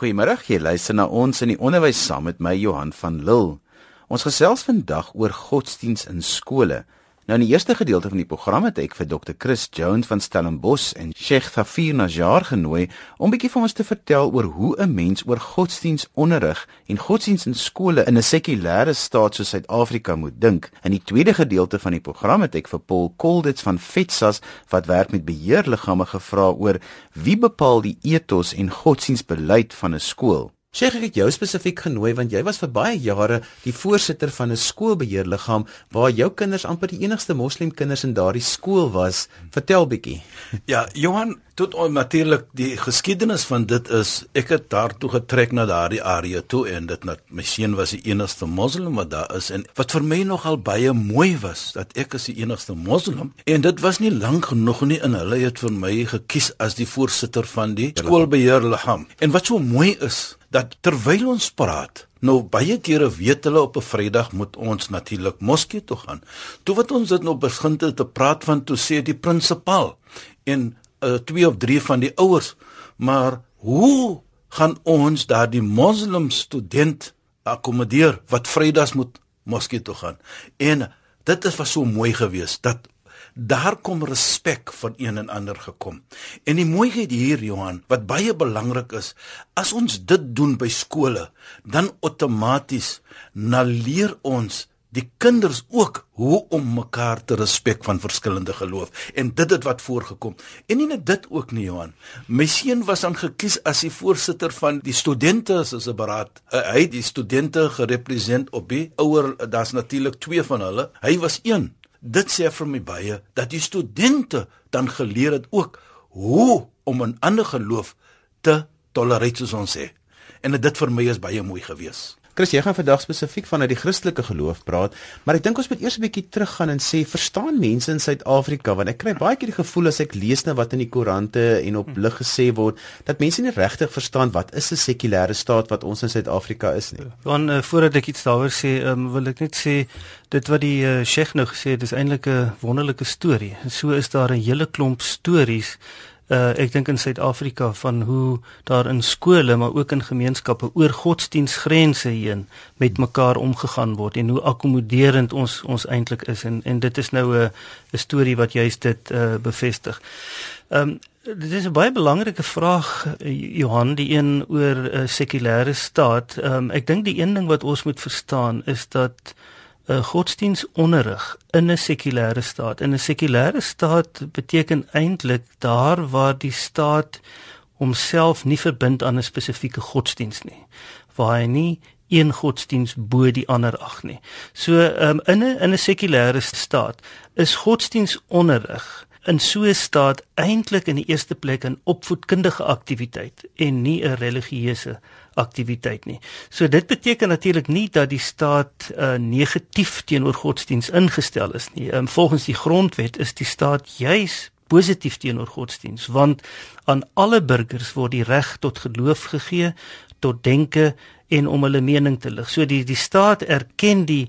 Goeiemôre, jy luister na ons in die onderwys saam met my Johan van Lille. Ons gesels vandag oor godsdiens in skole. Nou in die eerste gedeelte van die program het ek vir Dr. Chris Jones van Stellenbosch en Sheikh Thafir Najjar genooi om bietjie vir ons te vertel oor hoe 'n mens oor godsdiensonderrig en godsdiens in skole in 'n sekulêre staat soos Suid-Afrika moet dink. In die tweede gedeelte van die program het ek vir Paul Kolditz van FETSAS wat werk met beheerliggame gevra oor wie bepaal die ethos en godsdiensbeleid van 'n skool. Sheikh ek het jou spesifiek genooi want jy was vir baie jare die voorsitter van 'n skoolbeheerliggaam waar jou kinders amper die enigste moslimkinders in daardie skool was. Vertel bietjie. Ja, Johan, tot on natuurlik die geskiedenis van dit is ek het daartoe getrek na daardie area toe en dit net my seun was die enigste moslim wat daar is en wat vir my nogal baie mooi was dat ek is die enigste moslim en dit was nie lank genoeg nie en hulle het vir my gekies as die voorsitter van die skoolbeheerliggaam. En wat so mooi is dat terwyl ons praat, nou baie kere weet hulle op 'n Vrydag moet ons natuurlik moskee toe gaan. Toe wat ons dit nou begin te, te praat van toe sê die prinsipaal en uh, twee of drie van die ouers, maar hoe gaan ons daardie moslim student akkommodeer wat Vrydags moet moskee toe gaan? En dit is was so mooi geweest dat daar kom respek van een en ander gekom. En die mooiheid hier Johan, wat baie belangrik is, as ons dit doen by skole, dan outomaties naleer ons die kinders ook hoe om mekaar te respek van verskillende geloof. En dit het wat voorgekom. En nie net dit ook nie Johan. My seun was aan gekies as die voorsitter van die studente as 'n beraad. Uh, hy die studente gerepresenteer op die ouer daar's natuurlik twee van hulle. Hy was een dit sê vir my baie dat die studente dan geleer het ook hoe om 'n ander geloof te tolereer soos ons sê. En dit vir my is baie mooi gewees. Chris, jy gaan vandag spesifiek vanuit die Christelike geloof praat, maar ek dink ons moet eers 'n bietjie teruggaan en sê, verstaan mense in Suid-Afrika want ek kry baie keer die gevoel as ek lees nou wat in die koerante en op lig gesê word, dat mense nie regtig verstaan wat is 'n sekulêre staat wat ons in Suid-Afrika is nie. Want uh, voordat ek iets daaroor sê, um, wil ek net sê dit wat die uh, Sheikh nou gesê het, is eintlik 'n wonderlike storie. So is daar 'n hele klomp stories uh ek dink in Suid-Afrika van hoe daar in skole maar ook in gemeenskappe oor godsdienstgrense heen met mekaar omgegaan word en hoe akkommoderend ons ons eintlik is en en dit is nou 'n 'n storie wat juist dit uh bevestig. Um dit is 'n baie belangrike vraag Johan die een oor 'n uh, sekulêre staat. Um ek dink die een ding wat ons moet verstaan is dat 'n godsdienstonderrig in 'n sekulêre staat. In 'n sekulêre staat beteken eintlik daar waar die staat homself nie verbind aan 'n spesifieke godsdiens nie, waar hy nie een godsdiens bo die ander ag nie. So um, in 'n in 'n sekulêre staat is godsdienstonderrig in so 'n staat eintlik in die eerste plek 'n opvoedkundige aktiwiteit en nie 'n religieuse aktiwiteit nie. So dit beteken natuurlik nie dat die staat uh, negatief teenoor godsdiens ingestel is nie. Um, volgens die grondwet is die staat juis positief teenoor godsdiens want aan alle burgers word die reg tot geloof gegee, tot denke en om hulle mening te lig. So die die staat erken die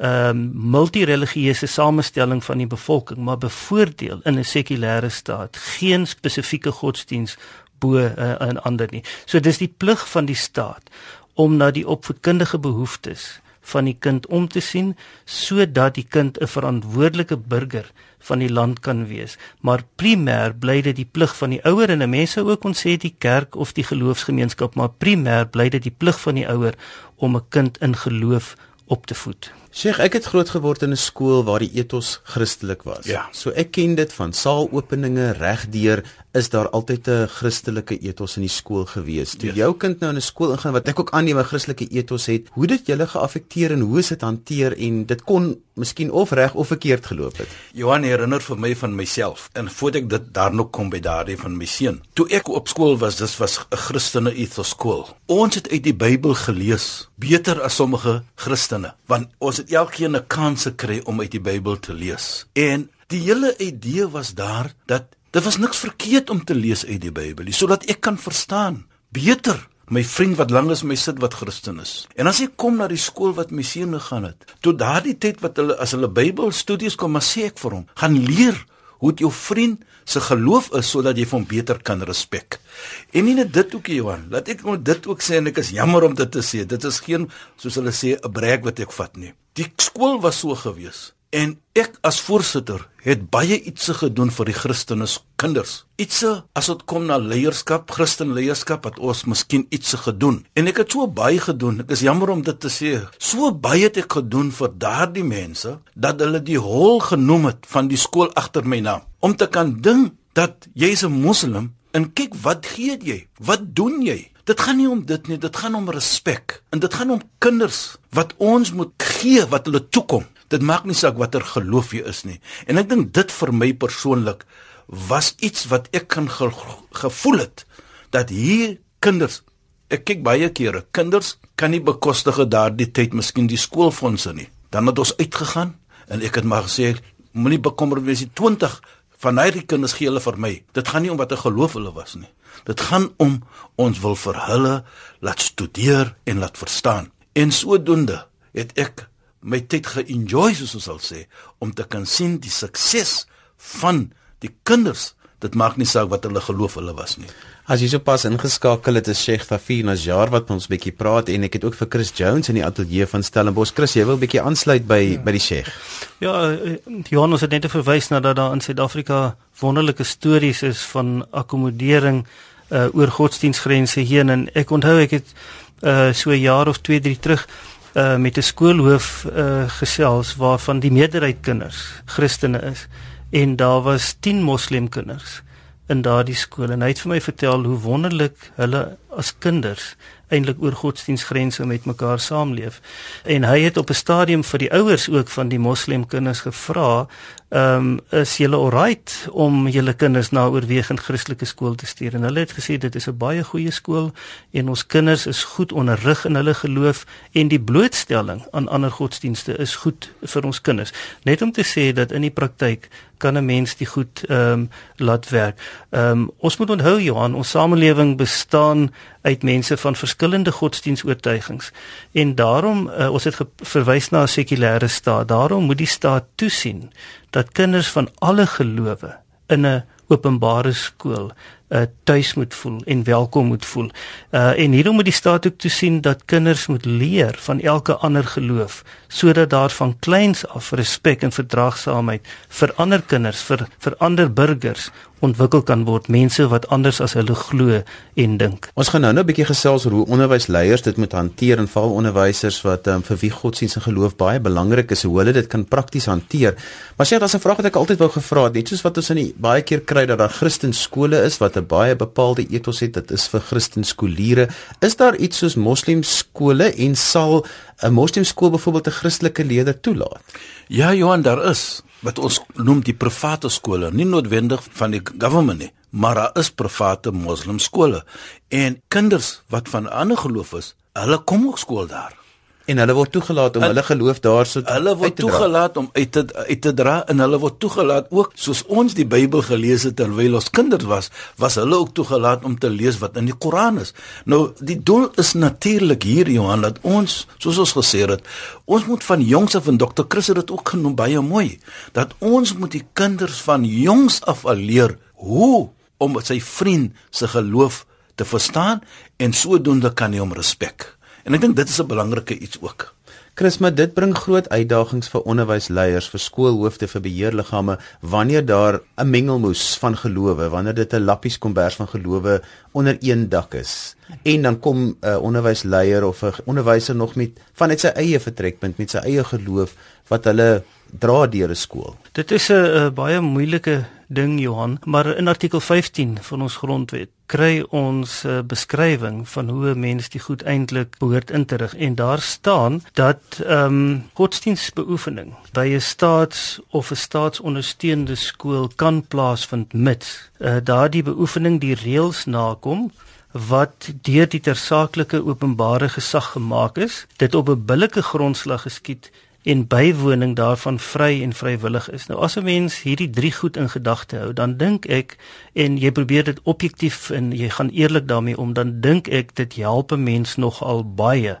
ehm um, multireligieuse samestelling van die bevolking, maar bevoordeel in 'n sekulêre staat geen spesifieke godsdiens bo uh, 'n ander nie. So dis die plig van die staat om na die opvoedkundige behoeftes van die kind om te sien sodat die kind 'n verantwoordelike burger van die land kan wees. Maar primêr bly dit die plig van die ouer en mense ook ons sê die kerk of die geloofsgemeenskap, maar primêr bly dit die plig van die ouer om 'n kind in geloof op te voed. Sheikh, ek het groot geword in 'n skool waar die ethos Christelik was. Ja. So ek ken dit van saalopeninge regdeur is daar altyd 'n Christelike ethos in die skool gewees. Toe yes. jou kind nou in 'n skool ingaan wat ek ook aanneem 'n Christelike ethos het, hoe dit julle geaffekteer en hoe is dit hanteer en dit kon miskien of reg of verkeerd geloop het. Johan herinner vir my van myself en voordat ek dit daar nog kom by daardie van my seun. Toe ek op skool was, dis was 'n Christelike ethos skool. Ons het uit die Bybel gelees beter as sommige Christene, want ons het elkeen 'n kans gekry om uit die Bybel te lees. En die hele idee was daar dat dit was niks verkeerd om te lees uit die Bybel, sodat ek kan verstaan beter my vriend wat lank as my sit wat Christen is. En as ek kom na die skool wat my seun gegaan het, tot daardie tyd wat hulle as hulle Bybelstudies kom, maar sê ek vir hom, gaan leer hoe jou vriend se geloof is sodat jy hom beter kan respek. En nie net dit ook Johan, laat ek nou dit ook sê en ek is jammer om dit te sê. Dit is geen soos hulle sê 'n breek wat ek vat nie. Die skool was so gewees en ek as voorsitter het baie ietsie gedoen vir die Christene kinders. Ietsie as dit kom na leierskap, Christen leierskap het ons miskien ietsie gedoen. En ek het so baie gedoen. Ek is jammer om dit te sê. So baie het ek gedoen vir daardie mense dat hulle die hol genoem het van die skool agter my naam. Om te kan dink dat jy 'n moslim en kyk wat gee jy? Wat doen jy? Dit gaan nie om dit nie, dit gaan om respek. En dit gaan om kinders wat ons moet gee wat hulle toekom. Dit maak nie saak watter geloof jy is nie. En ek dink dit vir my persoonlik was iets wat ek kan ge gevoel het dat hier kinders ek kyk baie kere kinders kan nie bekostig daardie tyd miskien die skoolfondse nie. Dan het ons uitgegaan en ek het maar gesê moenie bekommerd wees nie 20 van hierdie kinders gee hulle vir my. Dit gaan nie om watter geloof hulle was nie. Dit gaan om ons wil vir hulle laat studeer en laat verstaan. En sodoende het ek my tyd ge-enjoy soos ons sal sê om te kan sien die sukses van die kinders. Dit maak nie saak wat hulle geloof hulle was nie. As jy sopas ingeskakel het, is Sheikh Fafir Najjar wat ons bietjie praat en ek het ook vir Chris Jones in die ateljee van Stellenbosch. Chris, jy wil bietjie aansluit by ja. by die Sheikh. Ja, eh, Johannes het net verwys na dat daar in Suid-Afrika wonderlike stories is van akkommodering uh, oor godsdienstgrense heen en ek onthou ek het uh, so 'n jaar of 2, 3 terug uh met 'n skoolhoof uh gesels waarvan die meerderheid kinders Christene is en daar was 10 moslim kinders in daardie skool en hy het vir my vertel hoe wonderlik hulle as kinders eintlik oor godsdienstgrense met mekaar saamleef. En hy het op 'n stadium vir die ouers ook van die moslim kinders gevra, ehm um, is julle alright om julle kinders na oorwegend Christelike skool te stuur? En hulle het gesê dit is 'n baie goeie skool en ons kinders is goed onderrig in hulle geloof en die blootstelling aan ander godsdienste is goed vir ons kinders. Net om te sê dat in die praktyk kan 'n mens dit goed ehm um, laat werk. Ehm um, ons moet onthou Johan, ons samelewing bestaan uit mense van verskillende godsdienstoortuigings en daarom uh, ons het verwys na 'n sekulêre staat. Daarom moet die staat toesien dat kinders van alle gelowe in 'n openbare skool uh, tuis moet voel en welkom moet voel. Uh en hierom moet die staat ook toesien dat kinders moet leer van elke ander geloof sodat daar van kleins af respek en verdraagsaamheid vir ander kinders, vir vir ander burgers ontwikkel kan word mense wat anders as hulle glo en dink. Ons gaan nou nou 'n bietjie gesels oor hoe onderwysleiers dit moet hanteer en val onderwysers wat um, vir wie godsdienst en geloof baie belangrik is, hoe hulle dit kan prakties hanteer. Maar sê daar's 'n vraag wat ek altyd wou gevra het, net soos wat ons in die baie keer kry dat daar Christen skole is wat 'n baie bepaalde ethos het, dit is vir Christen skooliere. Is daar iets soos moslim skole en sal 'n moslim skool byvoorbeeld 'n Christelike leerder toelaat? Ja, Johan, daar is wat ons noem die private skole, nie noodwendig van die government nie, maar daar is private moslim skole en kinders wat van 'n ander geloof is, hulle kom ook skool daar en hulle word toegelaat om hulle geloof daarso te hulle word toegelaat om uit te uit te dra en hulle word toegelaat ook soos ons die Bybel gelees het terwyl ons kinders was was hulle ook toegelaat om te lees wat in die Koran is. Nou die doel is natuurlik hier Johan dat ons soos ons gesê het ons moet van jongs af en Dr Chris het dit ook genoem baie mooi dat ons moet die kinders van jongs af al leer hoe om sy vriend se geloof te verstaan en sodoende kan hy hom respek En ek dink dit is 'n belangrike iets ook. Chris, maar dit bring groot uitdagings vir onderwysleiers, vir skoolhoofde, vir beheerliggame wanneer daar 'n mengelmoes van gelowe, wanneer dit 'n lappies kombers van gelowe onder een dak is. En dan kom 'n uh, onderwysleier of 'n onderwyser nog met vanuit sy eie vertrekpunt met sy eie geloof wat hulle dra deur 'n skool. Dit is 'n baie moeilike ding Johan, maar in artikel 15 van ons grondwet kry ons 'n uh, beskrywing van hoe 'n mens die goed eintlik behoort in te rig. En daar staan dat ehm um, godsdienstbeoefening by 'n staats of 'n staatsondersteunde skool kan plaasvind mits uh, daardie beoefening die reëls nakom wat deur die tersaaklike openbare gesag gemaak is dit op 'n billike grondslag geskied en bywoning daarvan vry en vrywillig is. Nou as 'n mens hierdie drie goed in gedagte hou, dan dink ek en jy probeer dit objektief en jy gaan eerlik daarmee om, dan dink ek dit help 'n mens nogal baie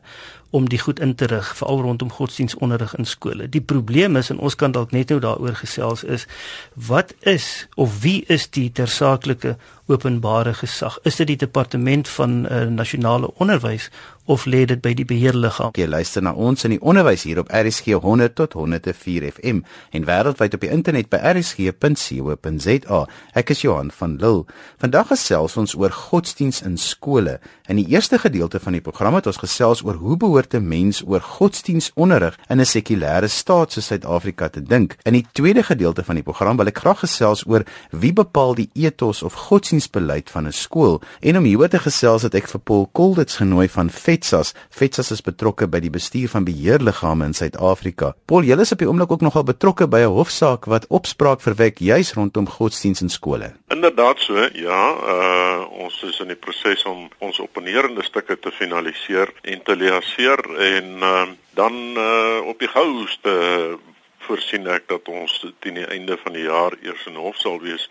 om die goed in te rig veral rondom godsdienstonderrig in skole. Die probleem is en ons kan dalk net nou daaroor gesels is wat is of wie is die tersaaklike openbare gesag? Is dit die departement van uh, nasionale onderwys of lê dit by die beheerliggaam? Jy luister na ons in die onderwys hier op RSG 100 tot 104 FM en wêreldwyd op die internet by rsg.co.za. Ek is Johan van Lille. Vandag gesels ons oor godsdiens in skole. In die eerste gedeelte van die program het ons gesels oor hoe behoort 'n mens oor godsdiensonderrig in 'n sekulêre staat soos Suid-Afrika te dink. In die tweede gedeelte van die program wil ek graag gesels oor wie bepaal die ethos of godsdienstbeleid van 'n skool. En om hieroor te gesels het ek vir Paul Kolditz genooi van FETSAS. FETSAS is betrokke by die bestuur van beheerliggame in Suid-Afrika. Paul, jy is op die oomblik ook nogal betrokke by 'n hofsaak wat opspraak verwek juis rondom godsdienst in skole. Inderdaad so, ja, uh ons is in die proses om ons opponerende stukke te finaliseer en te leaseer en uh dan uh op die gouste voorsien ek dat ons teen die einde van die jaar eers in hof sal wees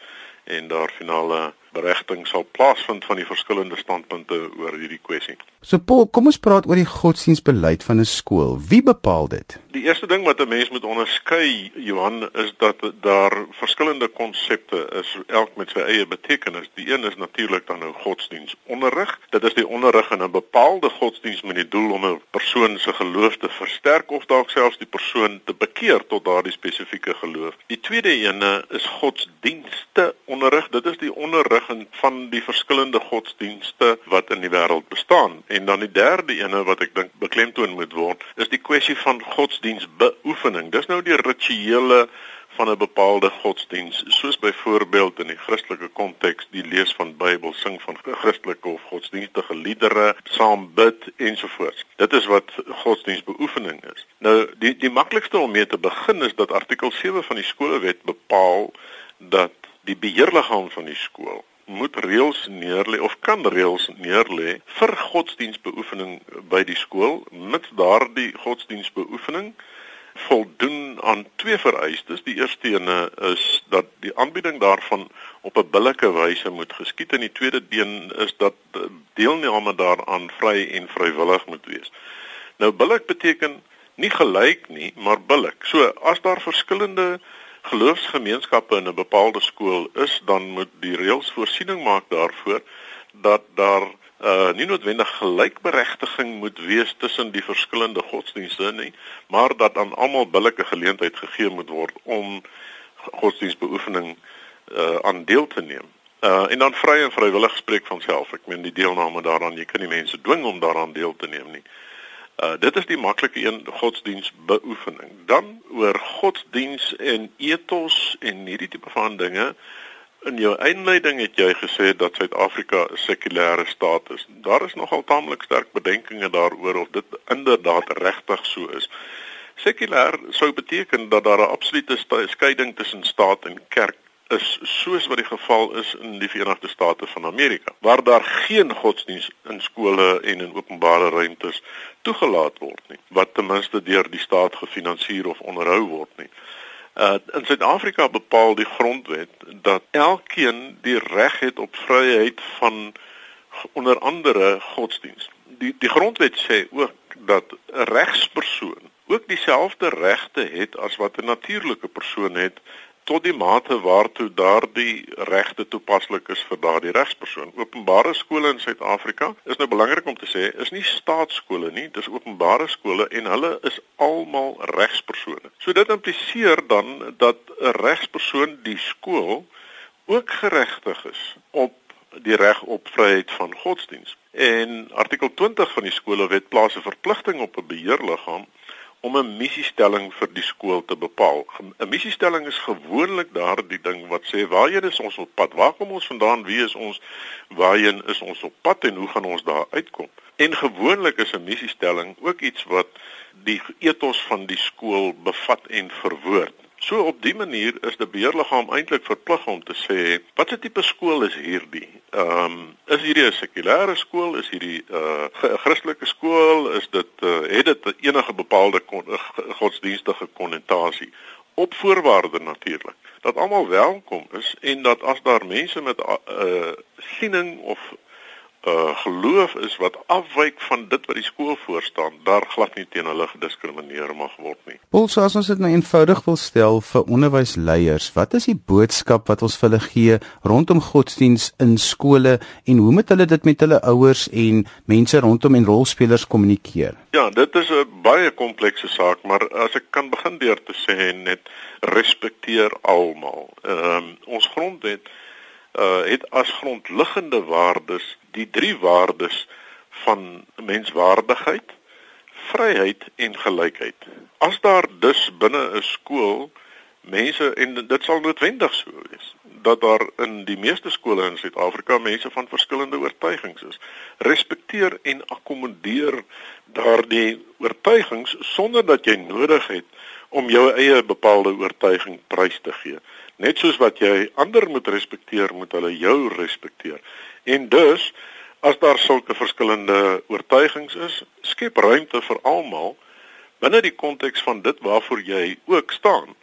en daar finale beregting sal plaasvind van die verskillende standpunte oor hierdie kwessie. So Paul, kom ons praat oor die godsdienstbeleid van 'n skool. Wie bepaal dit? Die eerste ding wat 'n mens moet onderskei, Johan, is dat daar verskillende konsepte is, elk met sy eie betekenis. Die een is natuurlik dan nou godsdienstonderrig. Dit is die onderrig in 'n bepaalde godsdiens met die doel om 'n persoon se geloof te versterk of dalk selfs die persoon te bekeer tot daardie spesifieke geloof. Die tweede ene is godsdienste onderrig. Dit is die onderrig van die verskillende godsdienste wat in die wêreld bestaan. En dan die derde ene wat ek dink beklemtoon moet word, is die kwessie van godsdienstbeoefening. Dis nou die rituele van 'n bepaalde godsdiens, soos byvoorbeeld in die Christelike konteks die lees van Bybel, sing van Christelike of godsdienstige liedere, saam bid ensovoorts. Dit is wat godsdienstbeoefening is. Nou die die maklikste om mee te begin is dat artikel 7 van die skolewet bepaal dat die beheerliggaam van die skool moet reëls neerlê of kan reëls neerlê vir godsdienstbeoefening by die skool met daardie godsdienstbeoefening voldoen aan twee vereistes. Die eerste ene is dat die aanbieding daarvan op 'n billike wyse moet geskied en die tweede een is dat deelname daaraan vry en vrywillig moet wees. Nou billik beteken nie gelyk nie, maar billik. So as daar verskillende geloofsgemeenskappe in 'n bepaalde skool is, dan moet die reëls voorsiening maak daarvoor dat daar uh nie noodwendig gelykberegtiging moet wees tussen die verskillende godsdienste nie, maar dat aan almal billike geleentheid gegee moet word om godsdienstbeoefening uh aan deel te neem. Uh en dan vry en vrywillig spreek van self. Ek meen die deelname daaraan, jy kan nie mense dwing om daaraan deel te neem nie. Uh dit is die maklike een godsdienstbeoefening. Dan oor godsdiens en ethos en hierdie tipe van dinge. In jou inleiding het jy gesê dat Suid-Afrika 'n sekulêre staat is. Daar is nogal taamlik sterk bedenkinge daaroor of dit inderdaad regtig so is. Sekulêr sou beteken dat daar 'n absolute skeiding tussen staat en kerk is soos wat die geval is in die Verenigde State van Amerika waar daar geen godsdiens in skole en in openbare ruimtes toegelaat word nie wat ten minste deur die staat gefinansier of onderhou word nie. Uh in Suid-Afrika bepaal die grondwet dat elkeen die reg het op vryheid van onder andere godsdiens. Die die grondwet sê ook dat 'n regspersoon ook dieselfde regte het as wat 'n natuurlike persoon het tot die mate waartoe daardie regte toepaslik is vir daardie regspersoon. Openbare skole in Suid-Afrika is nou belangrik om te sê, is nie staatsskole nie, dis openbare skole en hulle is almal regspersone. So dit impliseer dan dat 'n regspersoon die skool ook geregtig is op die reg op vryheid van godsdiens. En artikel 20 van die skolewet plaas 'n verpligting op 'n beheerliggaam om 'n missiestelling vir die skool te bepaal. 'n Missiestelling is gewoonlik daardie ding wat sê waarheen is ons op pad? Waar kom ons vandaan? Wie is ons? Waarheen is ons op pad en hoe gaan ons daar uitkom? En gewoonlik is 'n missiestelling ook iets wat die ethos van die skool bevat en verwoord. So op dië manier is die beheerliggaam eintlik verplig om te sê watse tipe skool is hierdie? Ehm um, is hierdie 'n sekulêre skool? Is hierdie 'n uh, Christelike skool? Is dit uh, het dit enige bepaalde uh, godsdienstige konnotasie? Op voorwaarde natuurlik dat almal welkom is en dat as daar mense met 'n uh, siening of uh geloof is wat afwyk van dit wat die skool voorstaan, daar glad nie teen hulle gediskrimineer mag word nie. Paul, so as ons dit nou eenvoudig wil stel vir onderwysleiers, wat is die boodskap wat ons vir hulle gee rondom godsdiens in skole en hoe moet hulle dit met hulle ouers en mense rondom en rolspelers kommunikeer? Ja, dit is 'n baie komplekse saak, maar as ek kan begin deur te sê net respekteer almal. Ehm um, ons grondwet uh het as grondliggende waardes die drie waardes van menswaardigheid, vryheid en gelykheid. As daar dus binne 'n skool mense en dit sal noodwendig so wees dat daar in die meeste skole in Suid-Afrika mense van verskillende oortuigings is. Respekteer en akkommodeer daardie oortuigings sonder dat jy nodig het om jou eie bepaalde oortuiging prys te gee. Net soos wat jy ander moet respekteer, moet hulle jou respekteer. En dus as daar sulke verskillende oortuigings is, skep ruimte vir almal binne die konteks van dit waarvoor jy ook staan.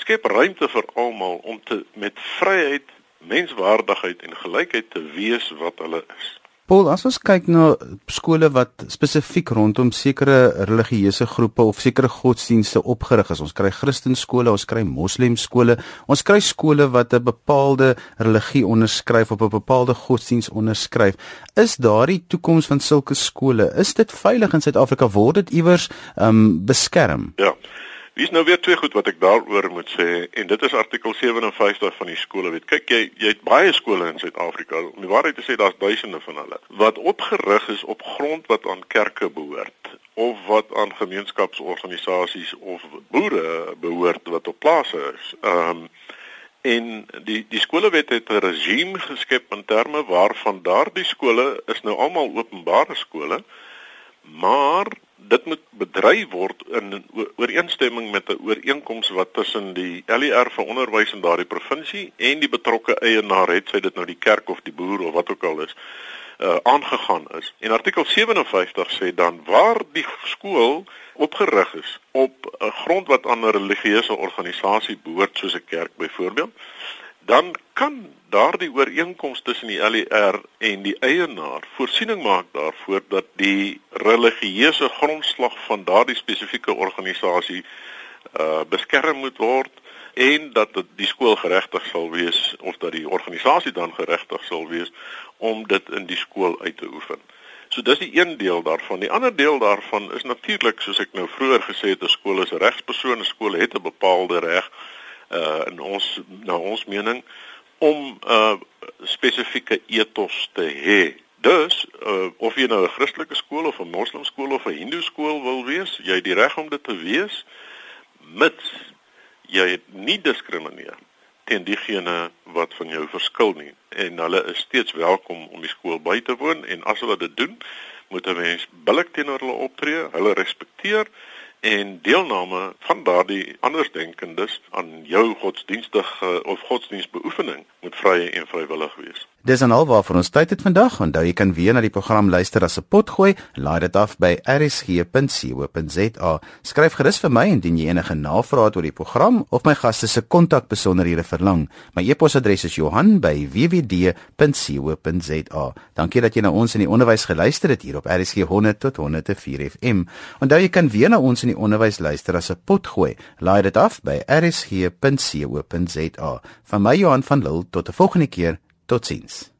Skep ruimte vir almal om te met vryheid, menswaardigheid en gelykheid te wees wat hulle is. Paul, as ons kyk na skole wat spesifiek rondom sekere religieuse groepe of sekere godsdienste opgerig is, ons kry Christenskole, ons kry moslemskole, ons kry skole wat 'n bepaalde religie onderskryf of 'n bepaalde godsdiens onderskryf. Is daardie toekoms van sulke skole, is dit veilig in Suid-Afrika word dit iewers ehm um, beskerm? Ja. Wie is nou weer twee goed wat ek daaroor moet sê en dit is artikel 57 van die skolewet. Kyk jy jy het baie skole in Suid-Afrika. Om die waarheid te sê daar's duisende van hulle wat opgerig is op grond wat aan kerke behoort of wat aan gemeenskapsorganisasies of boere behoort wat op plase is. Ehm um, en die die skolewet het 'n regime geskep in terme waarvan daardie skole is nou almal openbare skole maar dit moet bedry word in ooreenstemming met 'n ooreenkoms wat tussen die LER vir onderwys in daardie provinsie en die betrokke eienaar het, sy dit nou die kerk of die boer of wat ook al is, uh aangegaan is. En artikel 57 sê dan waar die skool opgerig is op 'n grond wat aan 'n religieuse organisasie behoort soos 'n kerk byvoorbeeld, dan kan daardie ooreenkoms tussen die LER en die eienaar voorsiening maak daarvoor dat die religieuse grondslag van daardie spesifieke organisasie uh beskerm moet word en dat die skool geregtig sal wees of dat die organisasie dan geregtig sal wees om dit in die skool uit te oefen. So dis die een deel daarvan. Die ander deel daarvan is natuurlik soos ek nou vroeër gesê het, 'n skool is 'n regspersoon, 'n skool het 'n bepaalde reg uh in ons na ons mening om uh, spesifieke ethos te hê. Dus uh, of jy nou 'n Christelike skool of 'n Moslemskool of 'n Hindoe skool wil wees, jy het die reg om dit te wees mits jy nie diskrimineer teen diegene wat van jou verskil nie en hulle is steeds welkom om die skool by te woon en as hulle dit doen, moet 'n mens billik teenoor hulle optree, hulle respekteer en deelname van daardie andersdenkendes aan jou godsdienstige of godsdienstbeoefening moet vry en vrywillig wees. Dis en alwaar vir ons tyd het vandag. Onthou jy kan weer na die program luister as 'n potgooi. Laai dit af by rsg.co.za. Skryf gerus vir my indien jy enige navrae het oor die program of my gaste se kontakbesonderhede verlang. My e-posadres is Johan@wwd.co.za. Dankie dat jy na ons in die onderwys geluister het hier op RSG 100 tot 104 FM. Onthou jy kan weer na ons die onderwys luister as 'n potgooi. Laai dit af by rsg.co.za. Van my Johan van Lille tot 'n volgende keer. Totsiens.